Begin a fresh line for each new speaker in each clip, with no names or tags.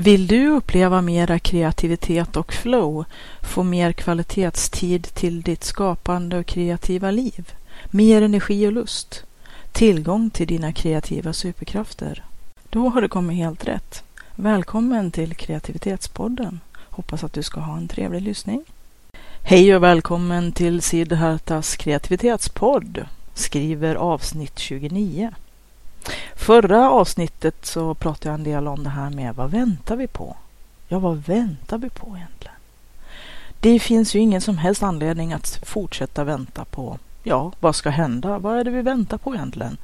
Vill du uppleva mera kreativitet och flow, få mer kvalitetstid till ditt skapande och kreativa liv, mer energi och lust, tillgång till dina kreativa superkrafter? Då har du kommit helt rätt. Välkommen till Kreativitetspodden. Hoppas att du ska ha en trevlig lyssning. Hej och välkommen till Siddhartas kreativitetspodd, skriver avsnitt 29. Förra avsnittet så pratade jag en del om det här med vad väntar vi på? Ja, vad väntar vi på egentligen? Det finns ju ingen som helst anledning att fortsätta vänta på, ja, vad ska hända? Vad är det vi väntar på egentligen?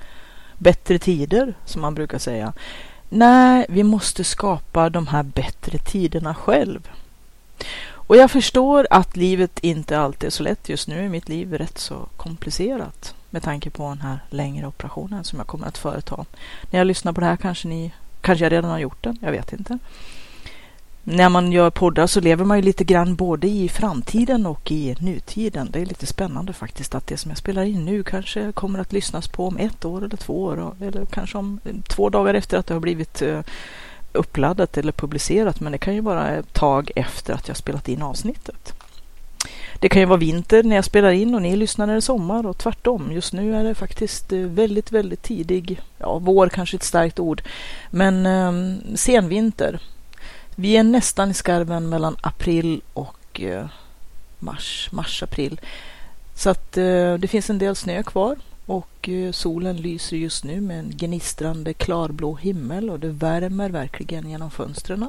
Bättre tider, som man brukar säga. Nej, vi måste skapa de här bättre tiderna själv. Och jag förstår att livet inte alltid är så lätt. Just nu är mitt liv rätt så komplicerat med tanke på den här längre operationen som jag kommer att företa. När jag lyssnar på det här kanske ni, kanske jag redan har gjort den, jag vet inte. När man gör poddar så lever man ju lite grann både i framtiden och i nutiden. Det är lite spännande faktiskt att det som jag spelar in nu kanske kommer att lyssnas på om ett år eller två år eller kanske om två dagar efter att det har blivit eh, uppladdat eller publicerat. Men det kan ju vara ett tag efter att jag spelat in avsnittet. Det kan ju vara vinter när jag spelar in och ni lyssnar när det är sommar och tvärtom. Just nu är det faktiskt eh, väldigt, väldigt tidig, ja vår kanske ett starkt ord, men eh, senvinter. Vi är nästan i skarven mellan april och eh, mars, mars-april. Så att eh, det finns en del snö kvar och eh, solen lyser just nu med en gnistrande klarblå himmel och det värmer verkligen genom fönstren.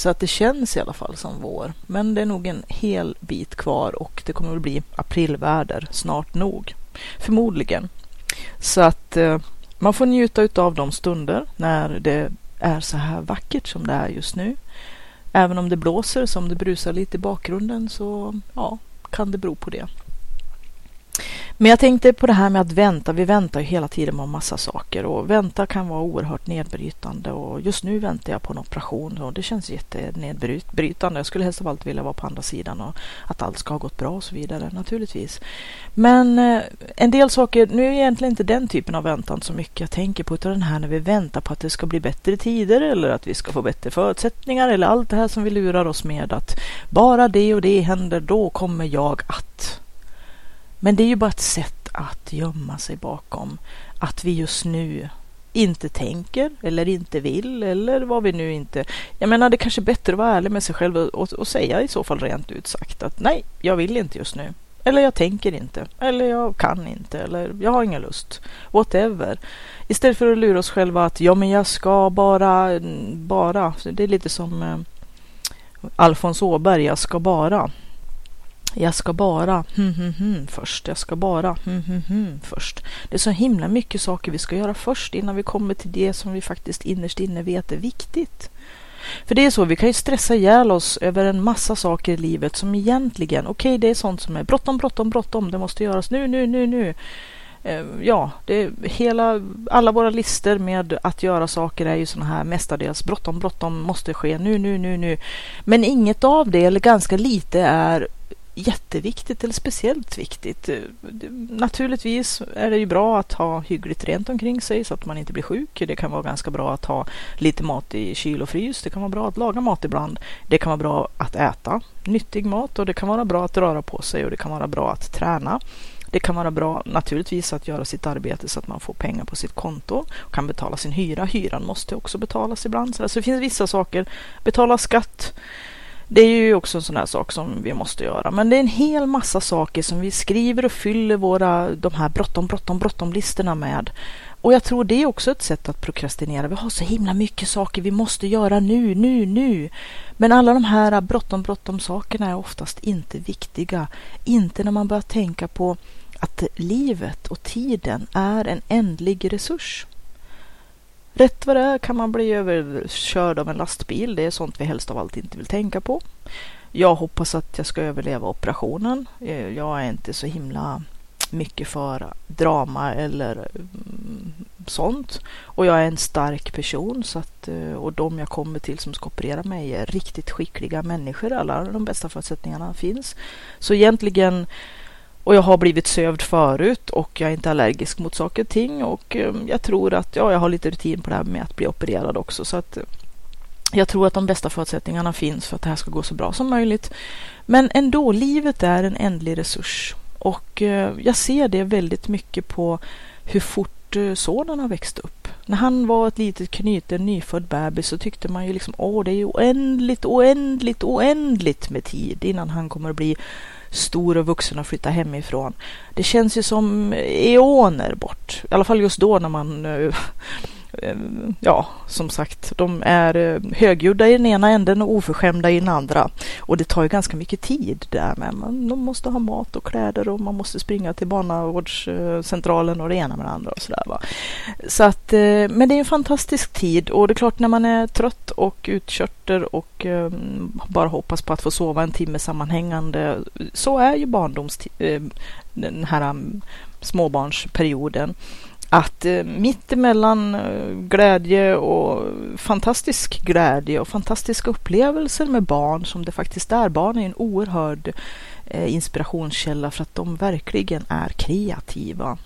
Så att det känns i alla fall som vår. Men det är nog en hel bit kvar och det kommer att bli aprilväder snart nog. Förmodligen. Så att eh, man får njuta av de stunder när det är så här vackert som det är just nu. Även om det blåser, som det brusar lite i bakgrunden, så ja, kan det bero på det. Men jag tänkte på det här med att vänta. Vi väntar ju hela tiden på massa saker och vänta kan vara oerhört nedbrytande och just nu väntar jag på en operation och det känns jättenedbrytande. Jag skulle helst av allt vilja vara på andra sidan och att allt ska ha gått bra och så vidare naturligtvis. Men eh, en del saker, nu är egentligen inte den typen av väntan så mycket jag tänker på utan den här när vi väntar på att det ska bli bättre tider eller att vi ska få bättre förutsättningar eller allt det här som vi lurar oss med att bara det och det händer då kommer jag att men det är ju bara ett sätt att gömma sig bakom att vi just nu inte tänker eller inte vill eller vad vi nu inte... Jag menar, det kanske är bättre att vara ärlig med sig själv och, och säga i så fall rent ut sagt att nej, jag vill inte just nu. Eller jag tänker inte. Eller jag kan inte. Eller jag har ingen lust. Whatever. Istället för att lura oss själva att ja, men jag ska bara, bara. Det är lite som eh, Alfons Åberg, jag ska bara. Jag ska bara hm, hm, hm, först. Jag ska bara hm, hm, hm, först. Det är så himla mycket saker vi ska göra först innan vi kommer till det som vi faktiskt innerst inne vet är viktigt. För det är så, vi kan ju stressa ihjäl oss över en massa saker i livet som egentligen, okej okay, det är sånt som är bråttom, bråttom, bråttom, det måste göras nu, nu, nu, nu. Eh, ja, det hela, alla våra listor med att göra saker är ju sådana här mestadels bråttom, bråttom, måste ske nu, nu, nu, nu. Men inget av det, eller ganska lite, är jätteviktigt eller speciellt viktigt. Eh, naturligtvis är det ju bra att ha hyggligt rent omkring sig så att man inte blir sjuk. Det kan vara ganska bra att ha lite mat i kyl och frys. Det kan vara bra att laga mat ibland. Det kan vara bra att äta nyttig mat och det kan vara bra att röra på sig och det kan vara bra att träna. Det kan vara bra naturligtvis att göra sitt arbete så att man får pengar på sitt konto och kan betala sin hyra. Hyran måste också betalas ibland. Så det finns vissa saker. Betala skatt det är ju också en sån här sak som vi måste göra. Men det är en hel massa saker som vi skriver och fyller våra, de här bråttom, bråttom, bråttom-listorna med. Och jag tror det är också ett sätt att prokrastinera. Vi har så himla mycket saker vi måste göra nu, nu, nu. Men alla de här bråttom, bråttom sakerna är oftast inte viktiga. Inte när man börjar tänka på att livet och tiden är en ändlig resurs. Rätt vad det är kan man bli överkörd av en lastbil. Det är sånt vi helst av allt inte vill tänka på. Jag hoppas att jag ska överleva operationen. Eh, jag är inte så himla mycket för drama eller mm, sånt. Och jag är en stark person så att, eh, och de jag kommer till som ska operera mig är riktigt skickliga människor. Alla de bästa förutsättningarna finns. Så egentligen och jag har blivit sövd förut och jag är inte allergisk mot saker och ting och eh, jag tror att ja, jag har lite rutin på det här med att bli opererad också så att eh, jag tror att de bästa förutsättningarna finns för att det här ska gå så bra som möjligt. Men ändå, livet är en ändlig resurs och eh, jag ser det väldigt mycket på hur fort sonen har växt upp. När han var ett litet knyte, en nyfödd bebis så tyckte man ju liksom åh, det är ju oändligt, oändligt, oändligt med tid innan han kommer att bli stor och vuxen och flytta hemifrån. Det känns ju som eoner bort, i alla fall just då när man eh, Eh, ja, som sagt, de är eh, högljudda i den ena änden och oförskämda i den andra. Och det tar ju ganska mycket tid där med. Man, de måste ha mat och kläder och man måste springa till barnavårdscentralen och det ena med det andra och sådär va. Så att, eh, men det är en fantastisk tid och det är klart när man är trött och utkörter och bara hoppas på att få sova en timme sammanhängande. Så är ju barndoms den här mm, småbarnsperioden att eh, mitt emellan eh, glädje och fantastisk glädje och fantastiska upplevelser med barn som det faktiskt är. Barn är en oerhörd eh, inspirationskälla för att de verkligen är kreativa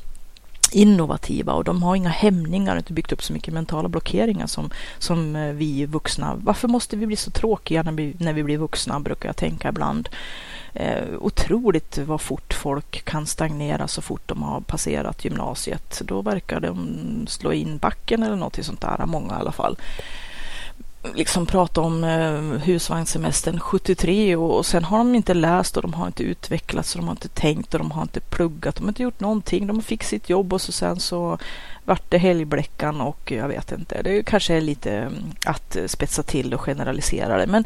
innovativa och de har inga hämningar, inte byggt upp så mycket mentala blockeringar som, som eh, vi vuxna. Varför måste vi bli så tråkiga när vi, när vi blir vuxna, brukar jag tänka ibland eh, otroligt vad fort folk kan stagnera så fort de har passerat gymnasiet. Då verkar de slå in backen eller något sånt där, många i alla fall liksom prata om eh, husvagnssemestern 73 och, och sen har de inte läst och de har inte utvecklats och de har inte tänkt och de har inte pluggat. De har inte gjort någonting. De fick sitt jobb och så sen så vart det helgbläckan och jag vet inte. Det kanske är lite mm, att spetsa till och generalisera det. Men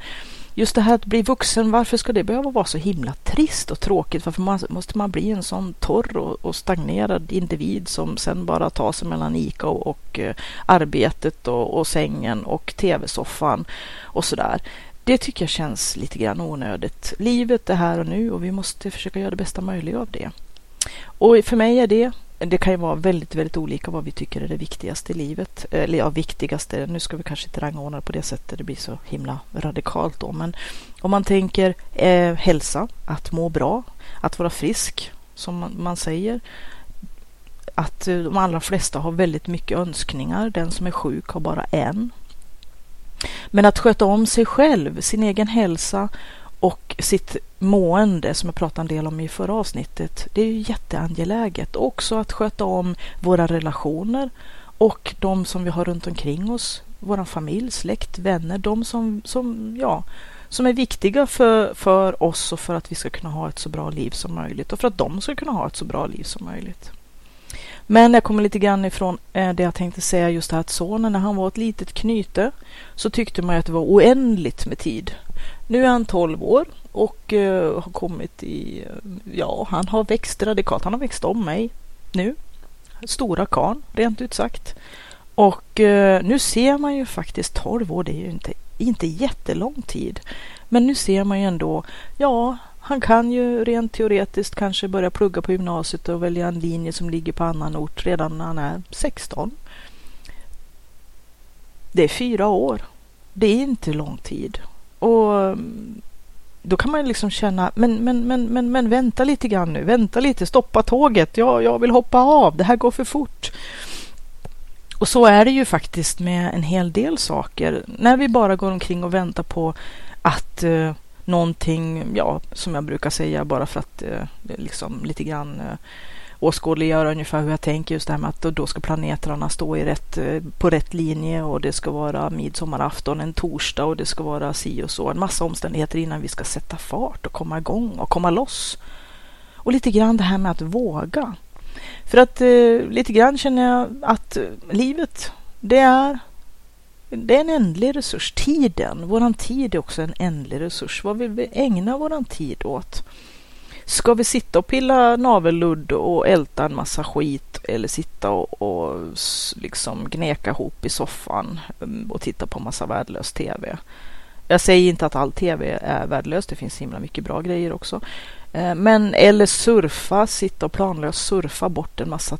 just det här att bli vuxen, varför ska det behöva vara så himla trist och tråkigt? Varför man, måste man bli en sån torr och, och, stagnerad individ som sen bara tar sig mellan ICA och, och eh, arbetet och, och, sängen och tv-soffan och sådär? Det tycker jag känns lite grann onödigt. Livet är här och nu och vi måste försöka göra det bästa möjliga av det. Och för mig är det det kan ju vara väldigt, väldigt olika vad vi tycker är det viktigaste i livet. Eller ja, viktigaste, nu ska vi kanske inte rangordna på det sättet, det blir så himla radikalt då. Men om man tänker eh, hälsa, att må bra, att vara frisk, som man, man säger. Att eh, de allra flesta har väldigt mycket önskningar. Den som är sjuk har bara en. Men att sköta om sig själv, sin egen hälsa och sitt mående som jag pratade en del om i förra avsnittet. Det är ju jätteangeläget. Också att sköta om våra relationer och de som vi har runt omkring oss. Vår familj, släkt, vänner. De som, som, ja, som är viktiga för, för oss och för att vi ska kunna ha ett så bra liv som möjligt och för att de ska kunna ha ett så bra liv som möjligt. Men jag kommer lite grann ifrån eh, det jag tänkte säga just det här att sonen när han var ett litet knyte så tyckte man att det var oändligt med tid. Nu är han 12 år och uh, har kommit i, ja, han har växt radikalt. Han har växt om mig nu. Stora karn, rent ut sagt. Och uh, nu ser man ju faktiskt 12 år, det är ju inte, inte jättelång tid. Men nu ser man ju ändå, ja, han kan ju rent teoretiskt kanske börja plugga på gymnasiet och välja en linje som ligger på annan ort redan när han är 16. Det är fyra år. Det är inte lång tid. Och mm, då kan man liksom känna, men, men, men, men, men vänta lite grann nu, vänta lite, stoppa tåget, ja, jag vill hoppa av, det här går för fort. Och så är det ju faktiskt med en hel del saker. När vi bara går omkring och väntar på att eh, någonting, ja, som jag brukar säga bara för att eh, liksom lite grann eh, åskådliggöra ungefär hur jag tänker just det här med att då ska planeterna stå i rätt, eh, på rätt linje och det ska vara midsommarafton en torsdag och det ska vara si och så. En massa omständigheter innan vi ska sätta fart och komma igång och komma loss. Och lite grann det här med att våga. För att eh, lite grann känner jag att eh, livet, det är det är en ändlig resurs. Tiden, våran tid är också en ändlig resurs. Vad vill vi ägna våran tid åt? Ska vi sitta och pilla navelludd och älta en massa skit eller sitta och, och liksom gneka ihop i soffan mm, och titta på massa värdelös TV? Jag säger inte att all tv är värdelös. Det finns himla mycket bra grejer också. Eh, men eller surfa, sitta och planlöst surfa bort en massa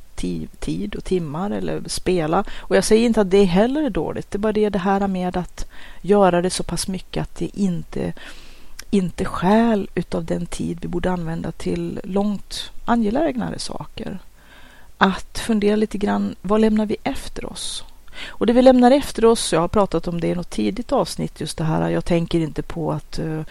tid och timmar eller spela. Och jag säger inte att det heller är dåligt. Det är bara det, det här med att göra det så pass mycket att det inte, inte skäl utav den tid vi borde använda till långt angelägnare saker. Att fundera lite grann, vad lämnar vi efter oss? Och det vi lämnar efter oss, jag har pratat om det i något tidigt avsnitt, just det här, jag tänker inte på att uh,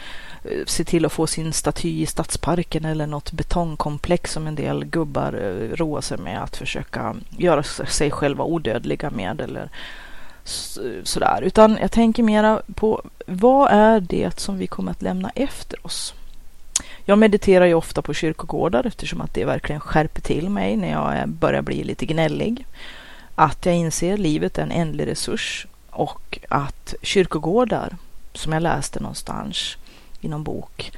se till att få sin staty i stadsparken eller något betongkomplex som en del gubbar uh, roar sig med att försöka göra sig själva odödliga med eller sådär. Utan jag tänker mera på vad är det som vi kommer att lämna efter oss? Jag mediterar ju ofta på kyrkogårdar eftersom att det verkligen skärper till mig när jag eh, börjar bli lite gnällig att jag inser att livet är en ändlig resurs och att kyrkogårdar, som jag läste någonstans i någon bok,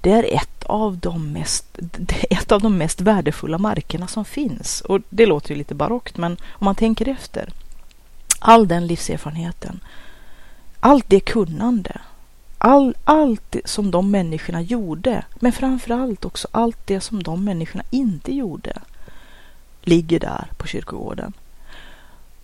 det är ett av de mest, ett av de mest värdefulla markerna som finns. Och det låter ju lite barockt, men om man tänker efter. All den livserfarenheten, allt det kunnande, all, allt som de människorna gjorde, men framför allt också allt det som de människorna inte gjorde, ligger där på kyrkogården.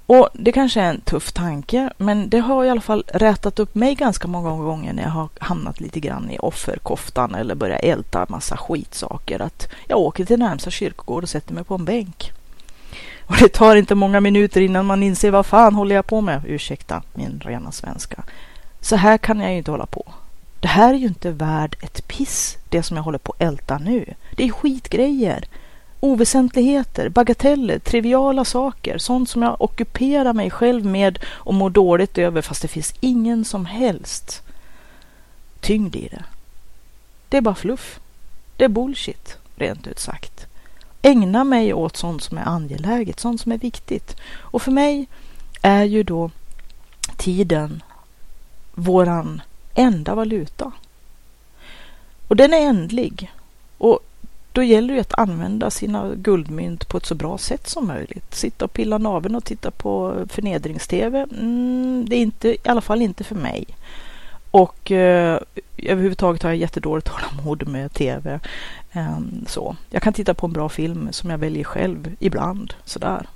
Och det kanske är en tuff tanke, men det har i alla fall rätat upp mig ganska många gånger när jag har hamnat lite grann i offerkoftan eller börjat älta massa skitsaker. Att jag åker till närmsta kyrkogård och sätter mig på en bänk. Och det tar inte många minuter innan man inser vad fan håller jag på med? Ursäkta min rena svenska. Så här kan jag ju inte hålla på. Det här är ju inte värd ett piss, det som jag håller på att älta nu. Det är skitgrejer oväsentligheter, bagateller, triviala saker, sånt som jag ockuperar mig själv med och mår dåligt över fast det finns ingen som helst tyngd i det. Det är bara fluff. Det är bullshit, rent ut sagt. Ägna mig åt sånt som är angeläget, sånt som är viktigt. Och för mig är ju då tiden våran enda valuta. Och den är ändlig. Och då gäller det att använda sina guldmynt på ett så bra sätt som möjligt. Sitta och pilla naveln och titta på förnedrings-tv, mm, det är inte, i alla fall inte för mig. Och eh, överhuvudtaget har jag jättedåligt tålamod med tv. Ehm, så. Jag kan titta på en bra film som jag väljer själv ibland, sådär,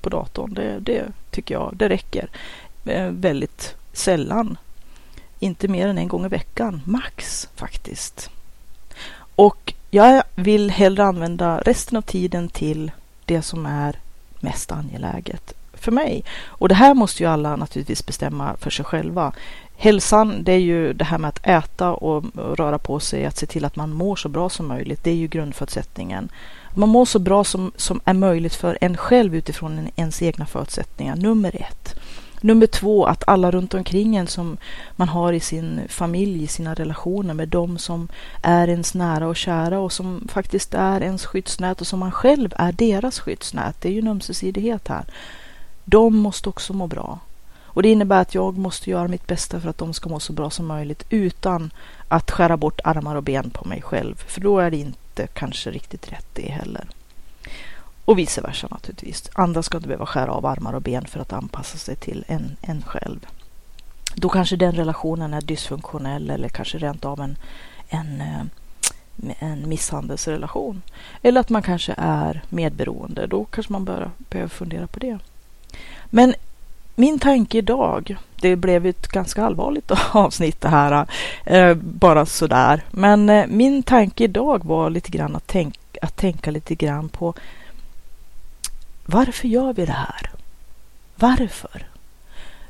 på datorn. Det, det tycker jag, det räcker. Eh, väldigt sällan. Inte mer än en gång i veckan, max faktiskt. Och jag vill hellre använda resten av tiden till det som är mest angeläget för mig. Och det här måste ju alla naturligtvis bestämma för sig själva. Hälsan, det är ju det här med att äta och röra på sig, att se till att man mår så bra som möjligt. Det är ju grundförutsättningen. Man mår så bra som, som är möjligt för en själv utifrån ens egna förutsättningar, nummer ett. Nummer två, att alla runt omkring en som man har i sin familj, i sina relationer med de som är ens nära och kära och som faktiskt är ens skyddsnät och som man själv är deras skyddsnät. Det är ju en ömsesidighet här. De måste också må bra. Och det innebär att jag måste göra mitt bästa för att de ska må så bra som möjligt utan att skära bort armar och ben på mig själv. För då är det inte kanske riktigt rätt det heller. Och vice versa naturligtvis. Andra ska inte behöva skära av armar och ben för att anpassa sig till en, en själv. Då kanske den relationen är dysfunktionell eller kanske rent av en, en, eh, en misshandelsrelation. Eller att man kanske är medberoende. Då kanske man bör, behöver fundera på det. Men min tanke idag, det blev ett ganska allvarligt avsnitt det här, eh, bara sådär. Men eh, min tanke idag var lite grann att, tänk, att tänka lite grann på varför gör vi det här? Varför?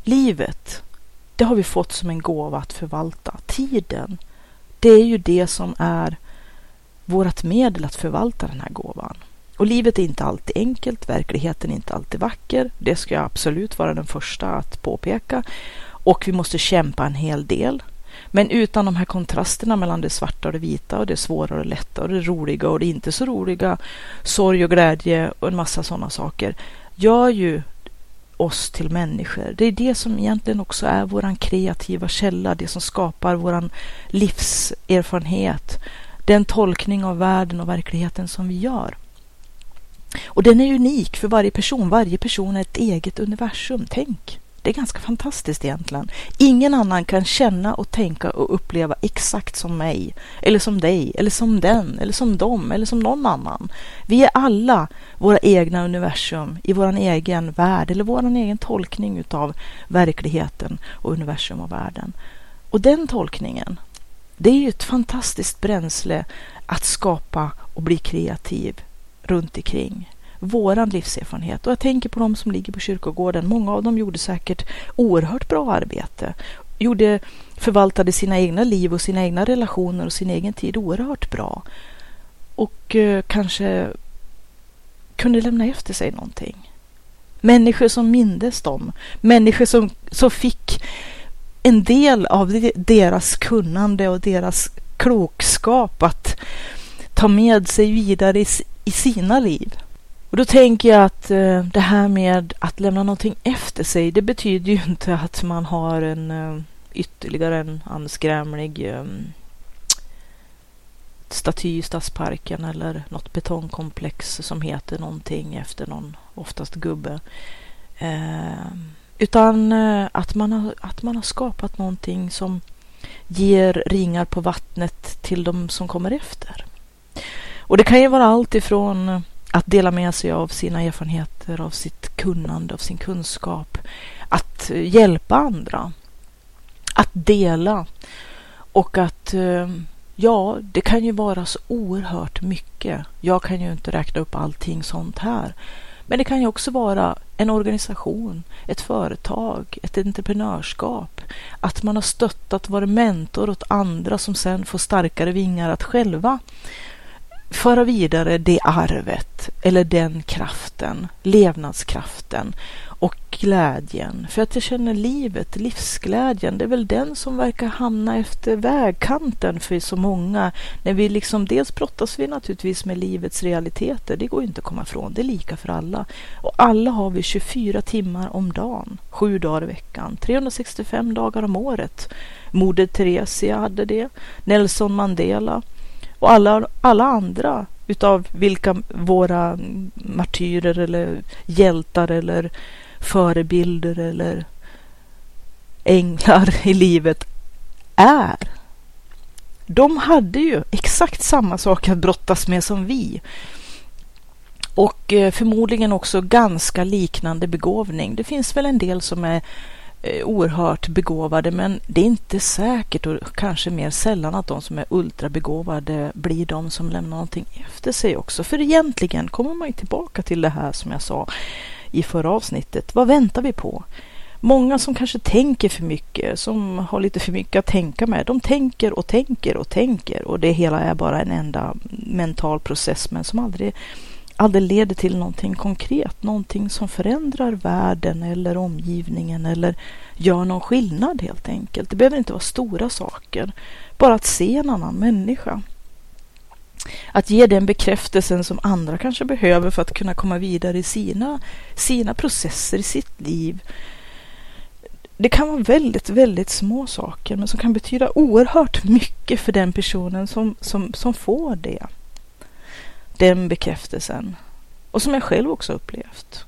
Livet, det har vi fått som en gåva att förvalta. Tiden, det är ju det som är vårt medel att förvalta den här gåvan. Och livet är inte alltid enkelt, verkligheten är inte alltid vacker. Det ska jag absolut vara den första att påpeka. Och vi måste kämpa en hel del. Men utan de här kontrasterna mellan det svarta och det vita och det svåra och det lätta och det roliga och det inte så roliga, sorg och glädje och en massa sådana saker, gör ju oss till människor. Det är det som egentligen också är våran kreativa källa, det som skapar våran livserfarenhet, den tolkning av världen och verkligheten som vi gör. Och den är unik för varje person. Varje person är ett eget universum. Tänk, Det är ganska fantastiskt egentligen. Ingen annan kan känna och tänka och uppleva exakt som mig, eller som dig, eller som den, eller som dem, eller som någon annan. Vi är alla våra egna universum i vår egen värld, eller vår egen tolkning utav verkligheten och universum och världen. Och den tolkningen, det är ju ett fantastiskt bränsle att skapa och bli kreativ runt omkring våran livserfarenhet. Och jag tänker på de som ligger på kyrkogården. Många av dem gjorde säkert oerhört bra arbete. Gjorde, förvaltade sina egna liv och sina egna relationer och sin egen tid oerhört bra. Och eh, kanske kunde lämna efter sig någonting. Människor som mindes dem. Människor som, som fick en del av deras kunnande och deras klokskap att ta med sig vidare i, i sina liv. Och då tänker jag att eh, det här med att lämna någonting efter sig, det betyder ju inte att man har en eh, ytterligare en anskrämlig eh, staty i Stadsparken eller något betongkomplex som heter någonting efter någon, oftast gubbe. Ehm, eh, utan att, man har, att man har skapat någonting som ger ringar på vattnet till de som kommer efter. Och det kan ju vara allt ifrån eh, att dela med sig av sina erfarenheter, av sitt kunnande, av sin kunskap. Att eh, hjälpa andra. Att dela. Och att, eh, ja, det kan ju vara så oerhört mycket. Jag kan ju inte räkna upp allting sånt här. Men det kan ju också vara en organisation, ett företag, ett entreprenörskap. Att man har stöttat, varit mentor åt andra som sen får starkare vingar att själva föra vidare det arvet eller den kraften, levnadskraften och glädjen. För att jag känner livet, livsglädjen, det är väl den som verkar hamna efter vägkanten för så många. När vi liksom, dels brottas vi naturligtvis med livets realiteter, det går inte att komma ifrån, det är lika för alla. Och alla har vi 24 timmar om dagen, sju dagar i veckan, 365 dagar om året. Moder Teresia hade det, Nelson Mandela, och alla, alla andra utav vilka våra martyrer eller hjältar eller förebilder eller änglar i livet är. De hade ju exakt samma sak att brottas med som vi. Och eh, förmodligen också ganska liknande begåvning. Det finns väl en del som är Eh, oerhört begåvade men det är inte säkert och kanske mer sällan att de som är ultrabegåvade blir de som lämnar någonting efter sig också. För egentligen kommer man ju tillbaka till det här som jag sa i förra avsnittet. Vad väntar vi på? Många som kanske tänker för mycket, som har lite för mycket att tänka med, de tänker och tänker och tänker och det hela är bara en enda mental process men som aldrig aldrig leder till någonting konkret, någonting som förändrar världen eller omgivningen eller gör någon skillnad helt enkelt. Det behöver inte vara stora saker, bara att se en annan människa. Att ge den bekräftelsen som andra kanske behöver för att kunna komma vidare i sina, sina processer, i sitt liv. Det kan vara väldigt, väldigt små saker men som kan betyda oerhört mycket för den personen som, som, som får det den bekräftelsen. Och som jag själv också upplevt.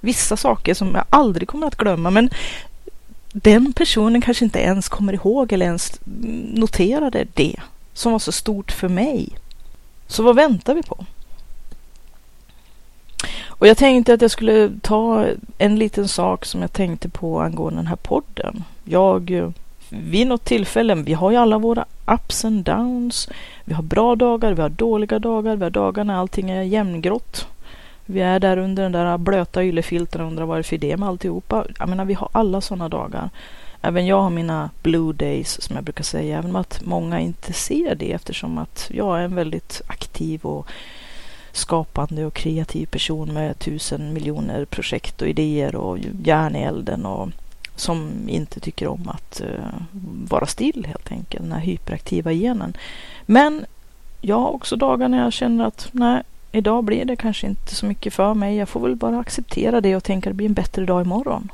Vissa saker som jag aldrig kommer att glömma men den personen kanske inte ens kommer ihåg eller ens noterade det som var så stort för mig. Så vad väntar vi på? Och jag tänkte att jag skulle ta en liten sak som jag tänkte på angående den här podden. Jag eh, vid något tillfälle, vi har ju alla våra ups and downs. Vi har bra dagar, vi har dåliga dagar, vi har dagar när allting är jämngrått. Vi är där under den där blöta yllefilten och undrar vad det är för idé med alltihopa. Jag menar, vi har alla sådana dagar. Även jag har mina blue days som jag brukar säga, även om att många inte ser det eftersom att jag är en väldigt aktiv och skapande och kreativ person med tusen miljoner projekt och idéer och järn i elden och som inte tycker om att uh, vara still helt enkelt, den här hyperaktiva genen. Men jag har också dagar när jag känner att nej, idag blir det kanske inte så mycket för mig. Jag får väl bara acceptera det och tänka att det blir en bättre dag imorgon.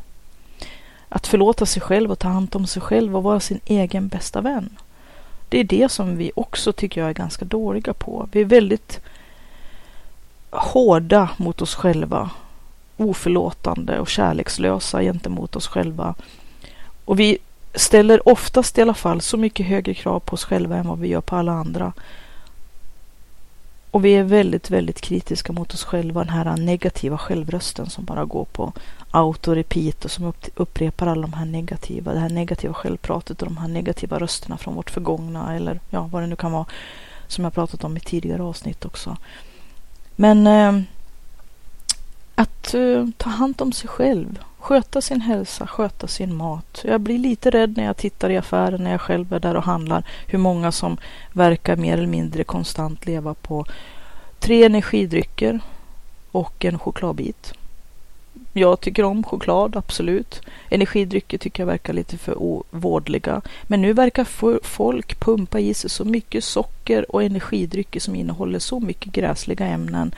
Att förlåta sig själv och ta hand om sig själv och vara sin egen bästa vän. Det är det som vi också tycker jag är ganska dåliga på. Vi är väldigt hårda mot oss själva oförlåtande och kärlekslösa gentemot oss själva. Och vi ställer oftast i alla fall så mycket högre krav på oss själva än vad vi gör på alla andra. Och vi är väldigt, väldigt kritiska mot oss själva, den här negativa självrösten som bara går på auto-repeat och som upprepar alla de här negativa, det här negativa självpratet och de här negativa rösterna från vårt förgångna eller ja, vad det nu kan vara som jag pratat om i tidigare avsnitt också. Men eh, att eh, ta hand om sig själv, sköta sin hälsa, sköta sin mat. Jag blir lite rädd när jag tittar i affären när jag själv är där och handlar hur många som verkar mer eller mindre konstant leva på tre energidrycker och en chokladbit. Jag tycker om choklad, absolut. Energidrycker tycker jag verkar lite för vårdliga. Men nu verkar folk pumpa i sig så mycket socker och energidrycker som innehåller så mycket gräsliga ämnen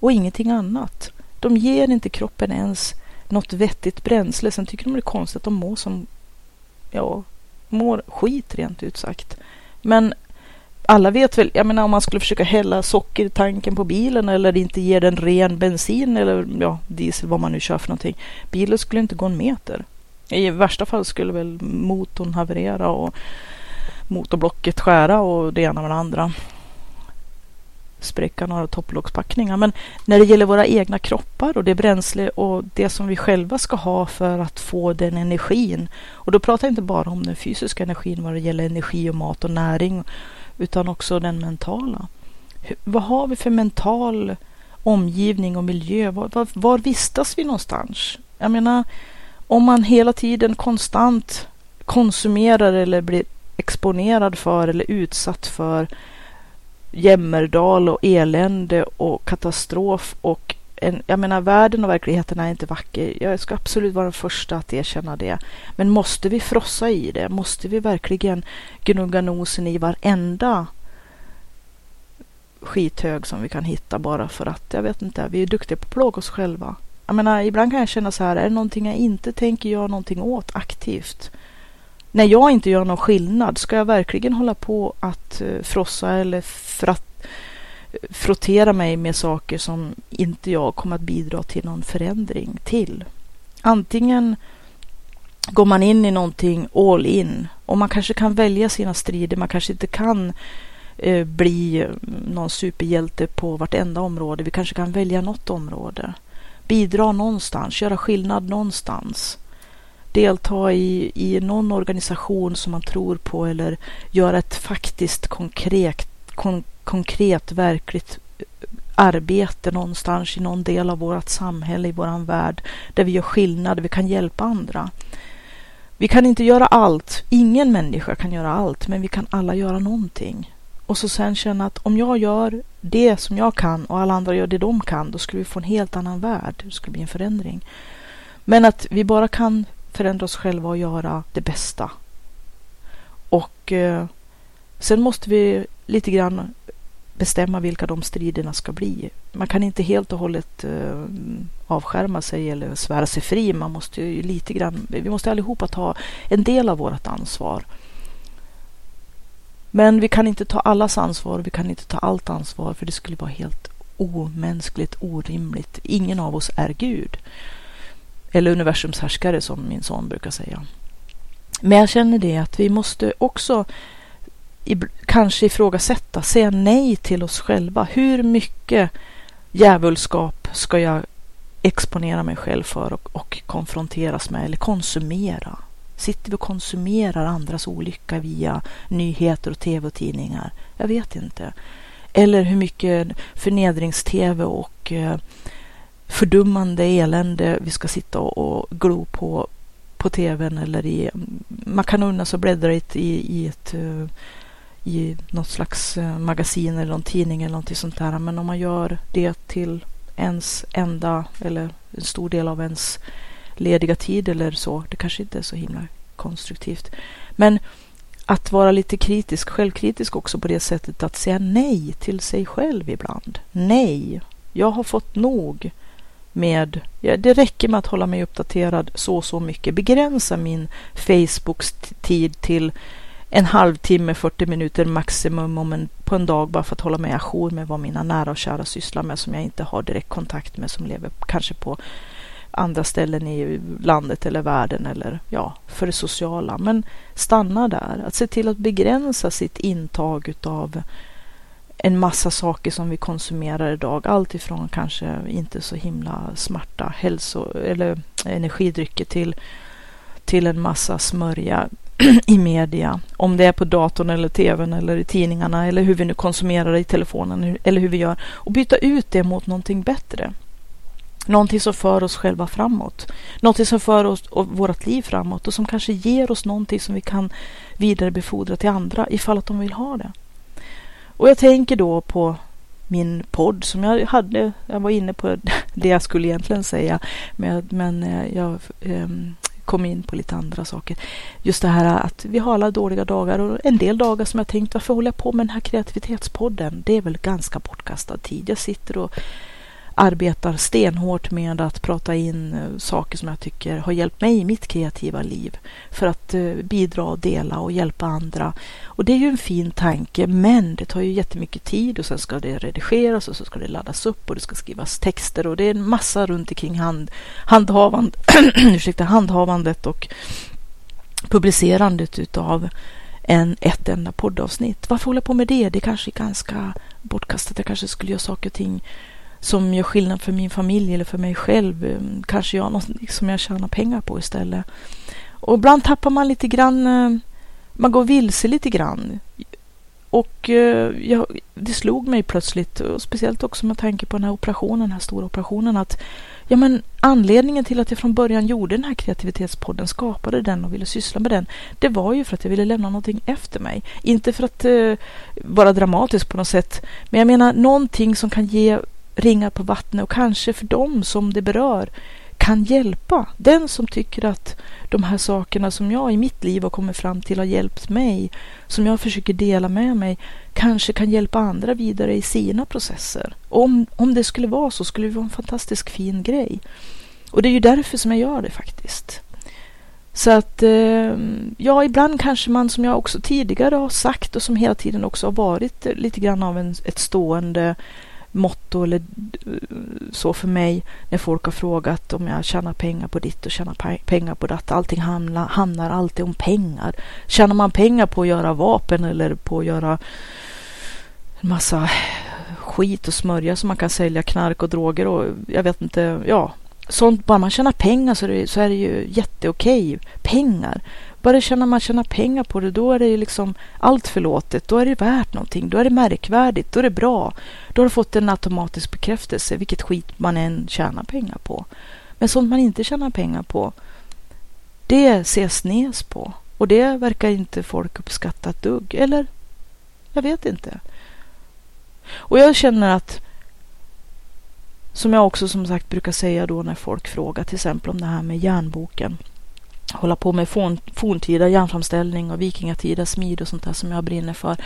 och ingenting annat. De ger inte kroppen ens något vettigt bränsle. Sen tycker de det är konstigt att de mår som, ja, mår skit rent ut sagt. Men alla vet väl, jag menar om man skulle försöka hälla socker i tanken på bilen eller inte ge den ren bensin eller ja, diesel, vad man nu kör för någonting. Bilen skulle inte gå en meter. I värsta fall skulle väl motorn haverera och motorblocket skära och det ena med det andra spräcka några topplockspackningar. Men när det gäller våra egna kroppar och det bränsle och det som vi själva ska ha för att få den energin. Och då pratar jag inte bara om den fysiska energin vad det gäller energi och mat och näring utan också den mentala. Vad har vi för mental omgivning och miljö? Var, var, var vistas vi någonstans? Jag menar, om man hela tiden konstant konsumerar eller blir exponerad för eller utsatt för jämmerdal och elände och katastrof och en, jag menar världen och verkligheten är inte vacker. Jag ska absolut vara den första att erkänna det. Men måste vi frossa i det? Måste vi verkligen gnugga nosen i varenda skithög som vi kan hitta bara för att, jag vet inte, vi är duktiga på att plåga oss själva. Jag menar, ibland kan jag känna så här, är det någonting jag inte tänker göra någonting åt aktivt? När jag inte gör någon skillnad, ska jag verkligen hålla på att eh, frossa eller fratt, frottera mig med saker som inte jag kommer att bidra till någon förändring till? Antingen går man in i någonting all in och man kanske kan välja sina strider, man kanske inte kan eh, bli eh, någon superhjälte på vartenda område. Vi kanske kan välja något område. Bidra någonstans, göra skillnad någonstans delta i, i någon organisation som man tror på eller göra ett faktiskt konkret, kon, konkret verkligt eh, arbete någonstans i någon del av vårt samhälle, i våran värld, där vi gör skillnad, där vi kan hjälpa andra. Vi kan inte göra allt, ingen människa kan göra allt, men vi kan alla göra någonting. Och så sen känna att om jag gör det som jag kan och alla andra gör det de kan, då skulle vi få en helt annan värld. Det skulle bli en förändring. Men att vi bara kan förändra oss själva och göra det bästa. Och eh, sen måste vi lite grann bestämma vilka de striderna ska bli. Man kan inte helt och hållet eh, avskärma sig eller svära sig fri. Man måste ju lite grann, vi måste allihopa ta en del av vårt ansvar. Men vi kan inte ta allas ansvar, vi kan inte ta allt ansvar för det skulle vara helt omänskligt, orimligt. Ingen av oss är Gud. Eller universums härskare som min son brukar säga. Men jag känner det att vi måste också kanske ifrågasätta, säga nej till oss själva. Hur mycket djävulskap ska jag exponera mig själv för och, och konfronteras med eller konsumera? Sitter vi och konsumerar andras olycka via nyheter och tv och tidningar? Jag vet inte. Eller hur mycket förnedrings-tv och eh, fördummande elände vi ska sitta och, glo på på tvn eller i, man kan unna sig att bläddra i, i ett eh, i något slags eh, magasin eller någon tidning eller någonting sånt där. Men om man gör det till ens enda eller en stor del av ens lediga tid eller så, det kanske inte är så himla konstruktivt. Men att vara lite kritisk, självkritisk också på det sättet att säga nej till sig själv ibland. Nej, jag har fått nog med, ja, det räcker med att hålla mig uppdaterad så och så mycket. Begränsa min Facebooks tid till en halvtimme, 40 minuter maximum om en, på en dag bara för att hålla mig ajour med vad mina nära och kära sysslar med som jag inte har direkt kontakt med som lever kanske på andra ställen i landet eller världen eller ja, för det sociala. Men stanna där, att se till att begränsa sitt intag utav en massa saker som vi konsumerar idag. Allt ifrån kanske inte så himla smarta hälso eller energidrycker till, till en massa smörja i media. Om det är på datorn eller tvn eller i tidningarna eller hur vi nu konsumerar det i telefonen eller hur vi gör. Och byta ut det mot någonting bättre. Någonting som för oss själva framåt. Någonting som för oss och vårt liv framåt och som kanske ger oss någonting som vi kan vidarebefordra till andra ifall att de vill ha det. Och jag tänker då på min podd som jag hade. Jag var inne på det jag skulle egentligen säga, men, men eh, jag ehm, kom in på lite andra saker. Just det här att vi har alla dåliga dagar och en del dagar som jag tänkt varför håller jag på med den här kreativitetspodden? Det är väl ganska bortkastad tid. Jag sitter och arbetar stenhårt med att prata in eh, saker som jag tycker har hjälpt mig i mitt kreativa liv för att eh, bidra och dela och hjälpa andra. Och det är ju en fin tanke, men det tar ju jättemycket tid och sen ska det redigeras och så ska det laddas upp och det ska skrivas texter och det är en massa runt omkring hand, handhavand, ursäkta, handhavandet och publicerandet utav en, ett enda poddavsnitt. Varför hålla på med det? Det är kanske är ganska bortkastat. Jag kanske skulle göra saker och ting som gör skillnad för min familj eller för mig själv. Eh, kanske jag något som jag tjänar pengar på istället. Och ibland tappar man lite grann, eh, man går vilse lite grann. Och eh, jag, det slog mig plötsligt, och speciellt också med tanke på den här operationen, den här stora operationen, att ja, men anledningen till att jag från början gjorde den här kreativitetspodden, skapade den och ville syssla med den, det var ju för att jag ville lämna någonting efter mig. Inte för att eh, vara dramatisk på något sätt, men jag menar någonting som kan ge ringar på vattnet och kanske för dem som det berör kan hjälpa. Den som tycker att de här sakerna som jag i mitt liv har kommit fram till har hjälpt mig, som jag försöker dela med mig, kanske kan hjälpa andra vidare i sina processer. Om, om det skulle vara så skulle det vara en fantastisk fin grej. Och det är ju därför som jag gör det faktiskt. Så att, ehm, ja, ibland kanske man, som jag också tidigare har sagt och som hela tiden också har varit lite grann av en, ett stående motto eller eh, så för mig när folk har frågat om jag tjänar pengar på ditt och tjänar pengar på datt. Allting hamnar, handlar alltid om pengar. Tjänar man pengar på att göra vapen eller på att göra en massa skit och smörja som man kan sälja knark och droger och jag vet inte, ja, sånt, bara man tjänar pengar så är det, så är det ju jätteokej. Pengar. Bara känner man tjänar pengar på det, då är det ju liksom allt förlåtet. Då är det värt någonting. Då är det märkvärdigt. Då är det bra. Då har du fått en automatisk bekräftelse, vilket skit man än tjänar pengar på. Men sånt man inte tjänar pengar på, det ses nes på. Och det verkar inte folk uppskatta ett dugg. Eller? Jag vet inte. Och jag känner att som jag också som sagt brukar säga då när folk frågar till exempel om det här med järnboken hålla på med forn, forntida järnframställning och vikingatida smid och sånt där som jag brinner för.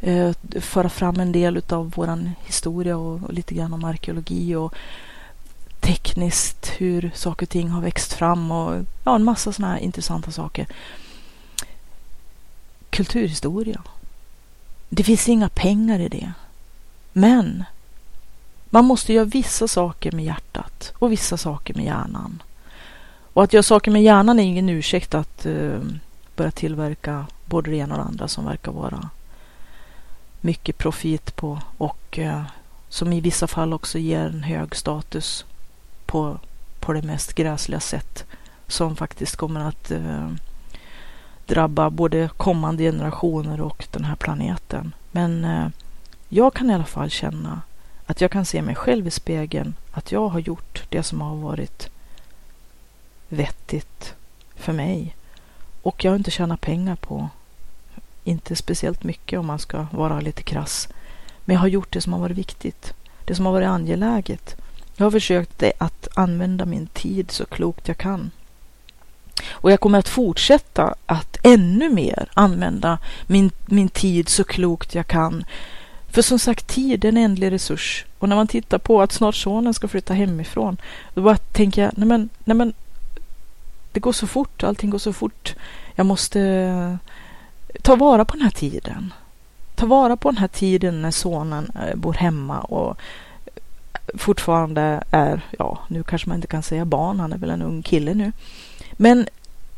Eh, föra fram en del av vår historia och, och, lite grann om arkeologi och tekniskt hur saker och ting har växt fram och ja, en massa sådana här intressanta saker. Kulturhistoria. Det finns inga pengar i det. Men man måste göra vissa saker med hjärtat och vissa saker med hjärnan. Och att göra saker med hjärnan är ingen ursäkt att uh, börja tillverka både det ena och det andra som verkar vara mycket profit på och uh, som i vissa fall också ger en hög status på, på det mest gräsliga sätt som faktiskt kommer att uh, drabba både kommande generationer och den här planeten. Men jag kan i alla fall känna att jag kan se mig själv i spegeln, att jag har gjort det som har varit vettigt för mig. Och jag har inte tjänat pengar på, inte speciellt mycket om man ska vara lite krass. Men jag har gjort det som har varit viktigt, det som har varit angeläget. Jag har försökt att använda min tid så klokt jag kan. Och jag kommer att fortsätta att ännu mer använda min, min tid så klokt jag kan. För som sagt, tid är en ändlig resurs. Och när man tittar på att snart sonen ska flytta hemifrån, då bara tänker jag, nej men, nej men det går så fort, allting går så fort. Jag måste eh, ta vara på den här tiden. Ta vara på den här tiden när sonen eh, bor hemma och eh, fortfarande är, ja, nu kanske man inte kan säga barn, han är väl en ung kille nu. Men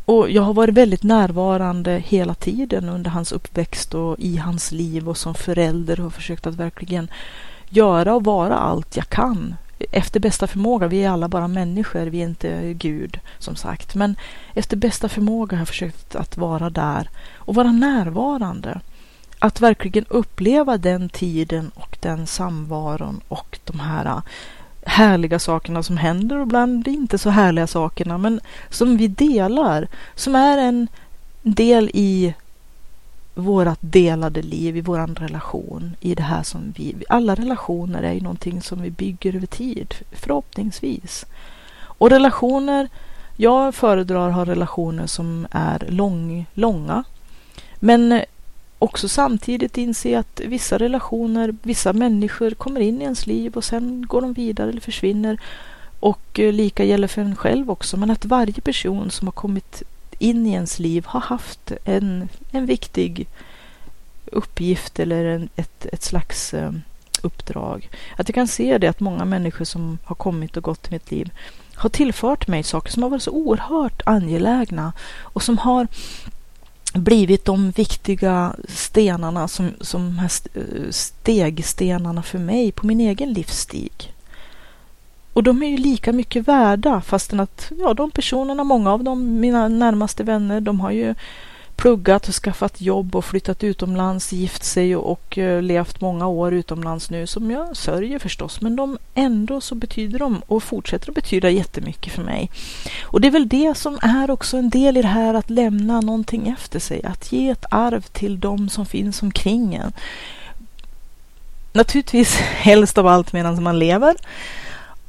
och jag har varit väldigt närvarande hela tiden under hans uppväxt och i hans liv och som förälder har försökt att verkligen göra och vara allt jag kan efter bästa förmåga. Vi är alla bara människor, vi är inte Gud som sagt. Men efter bästa förmåga har jag försökt att vara där och vara närvarande. Att verkligen uppleva den tiden och den samvaron och de här äh, härliga sakerna som händer och ibland inte så härliga sakerna men som vi delar, som är en del i vårat delade liv, i våran relation, i det här som vi... Alla relationer är ju någonting som vi bygger över tid, förhoppningsvis. Och relationer, jag föredrar att ha relationer som är lång, långa. Men också samtidigt inse att vissa relationer, vissa människor kommer in i ens liv och sen går de vidare eller försvinner. Och eh, lika gäller för en själv också, men att varje person som har kommit in i ens liv har haft en, en viktig uppgift eller en, ett, ett slags eh, uppdrag. Att jag kan se det att många människor som har kommit och gått i mitt liv har tillfört mig saker som har varit så oerhört angelägna och som har blivit de viktiga stenarna som, som här eh, stegstenarna för mig på min egen livsstig. Och de är ju lika mycket värda fastän att ja, de personerna, många av dem, mina närmaste vänner, de har ju pluggat och skaffat jobb och flyttat utomlands, gift sig och, och eh, levt många år utomlands nu som jag sörjer förstås. Men de ändå så betyder de och fortsätter att betyda jättemycket för mig. Och det är väl det som är också en del i det här att lämna någonting efter sig, att ge ett arv till de som finns omkring en. Naturligtvis helst av allt medan man lever.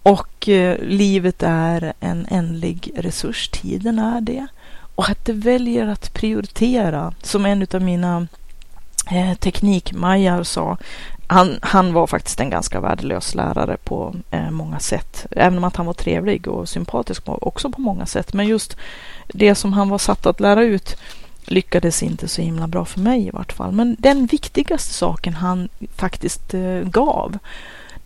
Och eh, livet är en ändlig resurs, tiden är det. Och att det väljer att prioritera, som en av mina eh, teknikmajar sa, han, han var faktiskt en ganska värdelös lärare på eh, många sätt. Även om att han var trevlig och sympatisk också på många sätt. Men just det som han var satt att lära ut lyckades inte så himla bra för mig i vart fall. Men den viktigaste saken han faktiskt eh, gav,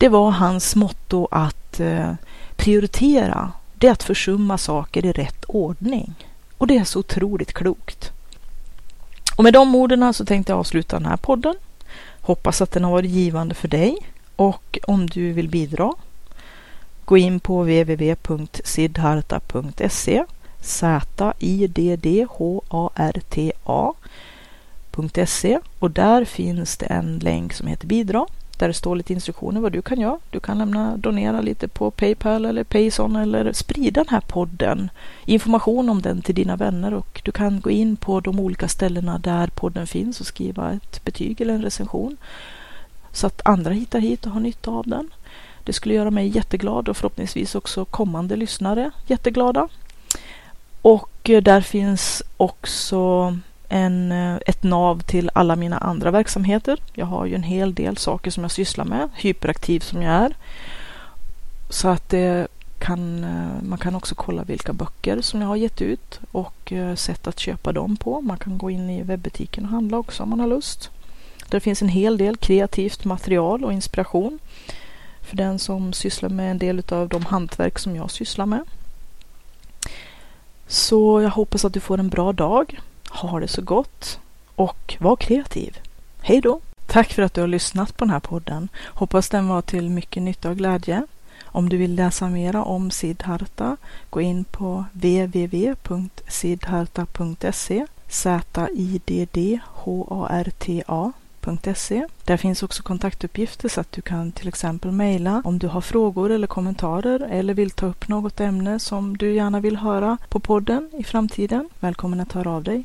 det var hans motto att eh, prioritera. Det är att försumma saker i rätt ordning. Och det är så otroligt klokt. Och med de orden så tänkte jag avsluta den här podden. Hoppas att den har varit givande för dig och om du vill bidra gå in på www.siddharta.se Z-I-D-D-H-A-R-T-A.se och där finns det en länk som heter bidra där det står lite instruktioner vad du kan göra. Du kan lämna, donera lite på Paypal eller Payson eller sprida den här podden. Information om den till dina vänner och du kan gå in på de olika ställena där podden finns och skriva ett betyg eller en recension. Så att andra hittar hit och har nytta av den. Det skulle göra mig jätteglad och förhoppningsvis också kommande lyssnare jätteglada. Och eh, där finns också en, eh, ett nav till alla mina andra verksamheter. Jag har ju en hel del saker som jag sysslar med, hyperaktiv som jag är. Så att det kan, eh, man kan också kolla vilka böcker som jag har gett ut och eh, sätt att köpa dem på. Man kan gå in i webbutiken och handla också om man har lust. Där finns en hel del kreativt material och inspiration för den som sysslar med en del av de hantverk som jag sysslar med. Så jag hoppas att du får en bra dag ha det så gott och var kreativ. Hej då! Tack för att du har lyssnat på den här podden. Hoppas den var till mycket nytta och glädje. Om du vill läsa mera om Siddharta, gå in på www.siddharta.se Z-I-D-D-H-A-R-T-A.se Där finns också kontaktuppgifter så att du kan till exempel mejla om du har frågor eller kommentarer eller vill ta upp något ämne som du gärna vill höra på podden i framtiden. Välkommen att höra av dig.